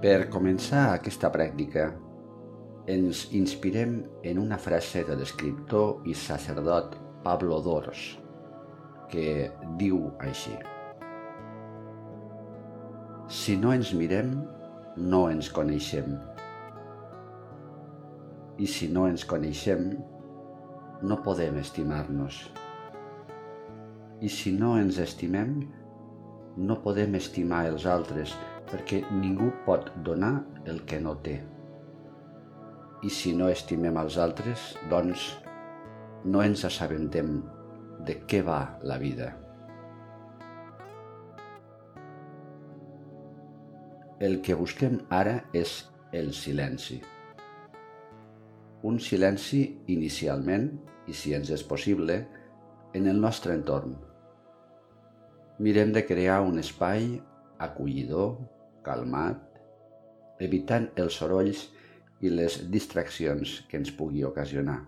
Per començar aquesta pràctica, ens inspirem en una frase de l'escriptor i sacerdot Pablo Dors, que diu així. Si no ens mirem, no ens coneixem. I si no ens coneixem, no podem estimar-nos. I si no ens estimem, no podem estimar els altres perquè ningú pot donar el que no té. I si no estimem els altres, doncs no ens assabentem de què va la vida. El que busquem ara és el silenci. Un silenci inicialment, i si ens és possible, en el nostre entorn. Mirem de crear un espai acollidor, calmat, evitant els sorolls i les distraccions que ens pugui ocasionar.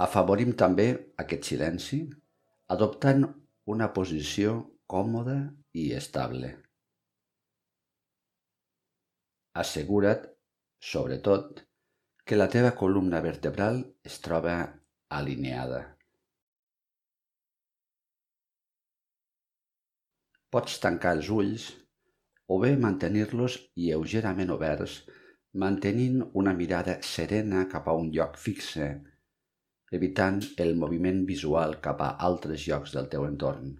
Afavorim també aquest silenci adoptant una posició còmoda i estable. Assegura't, sobretot, que la teva columna vertebral es troba alineada. Pots tancar els ulls o bé mantenir-los lleugerament oberts, mantenint una mirada serena cap a un lloc fixe evitant el moviment visual cap a altres llocs del teu entorn.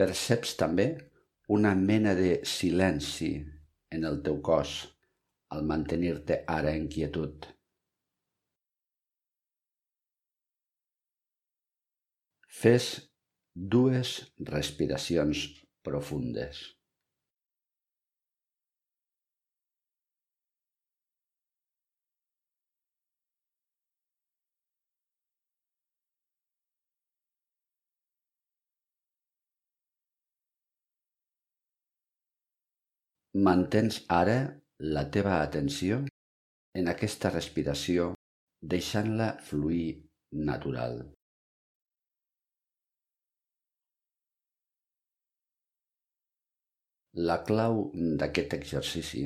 Perceps també una mena de silenci en el teu cos al mantenir-te ara en quietud. Fes dues respiracions profundes. Mantens ara la teva atenció en aquesta respiració deixant-la fluir natural. La clau d'aquest exercici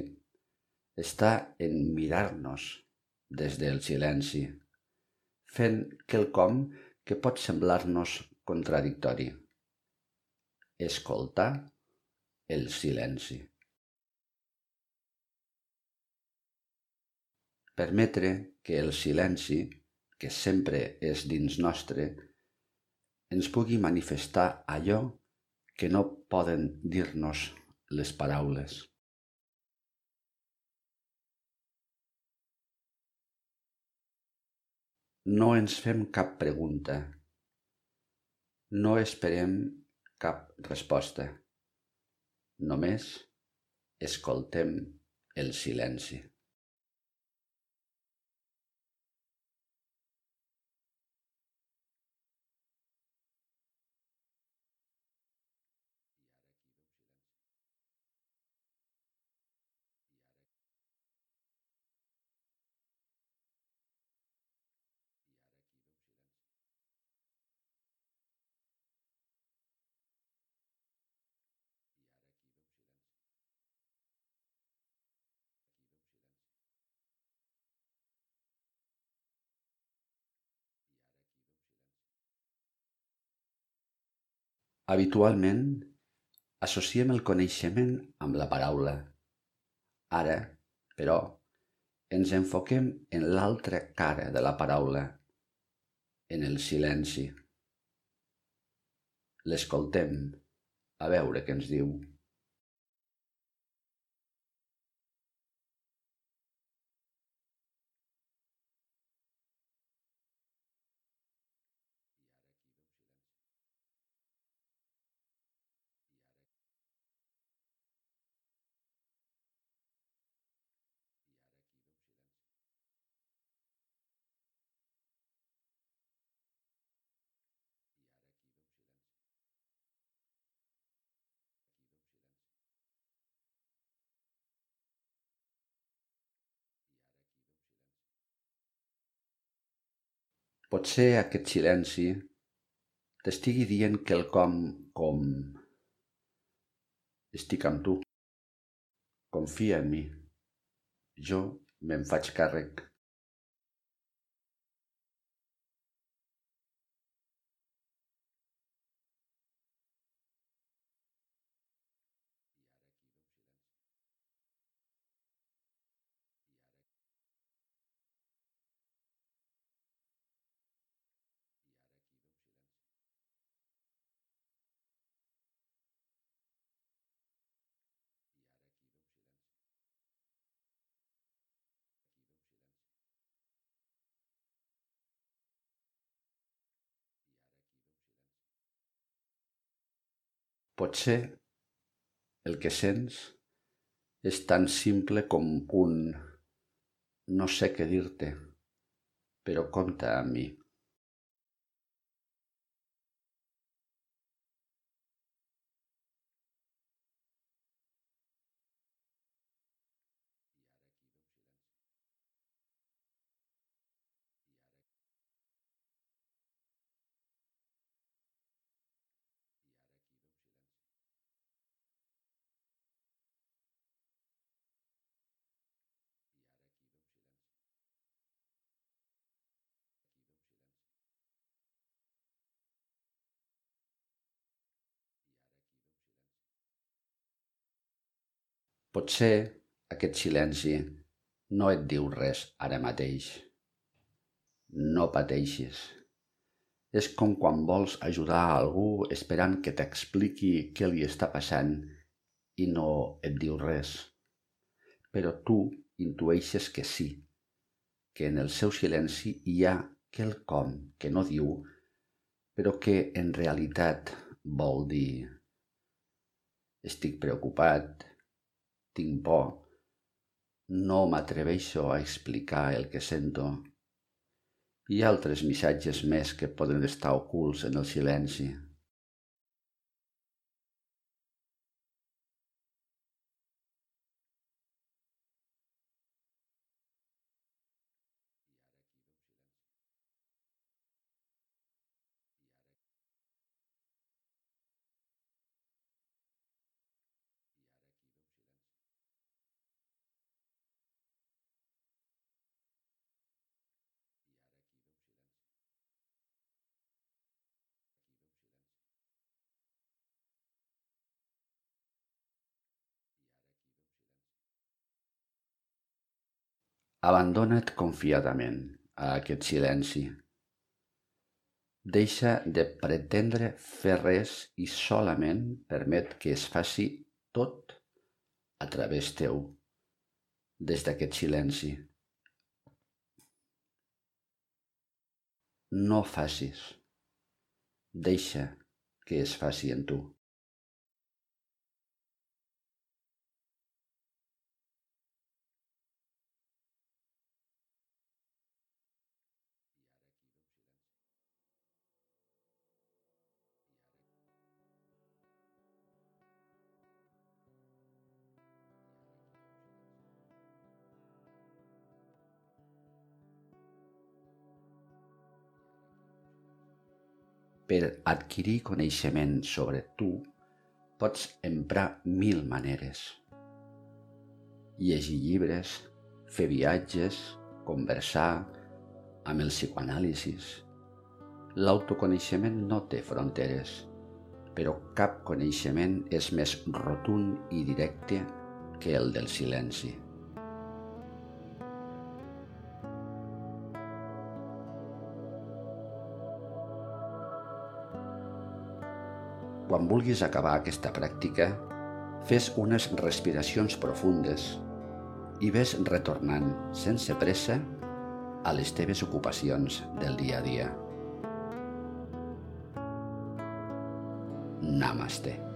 està en mirar-nos des del silenci, fent quelcom que pot semblar-nos contradictori. Escoltar el silenci. Permetre que el silenci, que sempre és dins nostre, ens pugui manifestar allò que no poden dir-nos les paraules. No ens fem cap pregunta. No esperem cap resposta. Només escoltem el silenci. Habitualment, associem el coneixement amb la paraula. Ara, però, ens enfoquem en l'altra cara de la paraula, en el silenci. L'escoltem. Habitualment, associem el coneixement amb la paraula. Ara, però, ens enfoquem en l'altra cara de la paraula, en el silenci. L'escoltem, a veure què ens diu. Potser aquest silenci t'estigui dient quelcom com estic amb tu. Confia en mi. Jo me'n faig càrrec. Potser el que sents és tan simple com un no sé què dir-te, però compta amb mi. Potser aquest silenci no et diu res ara mateix. No pateixis. És com quan vols ajudar a algú esperant que t'expliqui què li està passant i no et diu res. Però tu intueixes que sí, que en el seu silenci hi ha quelcom que no diu, però que en realitat vol dir estic preocupat, tinc por. No m'atreveixo a explicar el que sento. Hi ha altres missatges més que poden estar ocults en el silenci. Abandona't confiadament a aquest silenci. Deixa de pretendre fer res i solament permet que es faci tot a través teu, des d'aquest silenci. No facis. Deixa que es faci en tu. Per adquirir coneixement sobre tu, pots emprar mil maneres. Llegir llibres, fer viatges, conversar amb el psicoanàlisis. L'autoconeixement no té fronteres, però cap coneixement és més rotund i directe que el del silenci. Quan vulguis acabar aquesta pràctica, fes unes respiracions profundes i ves retornant sense pressa a les teves ocupacions del dia a dia. Namaste.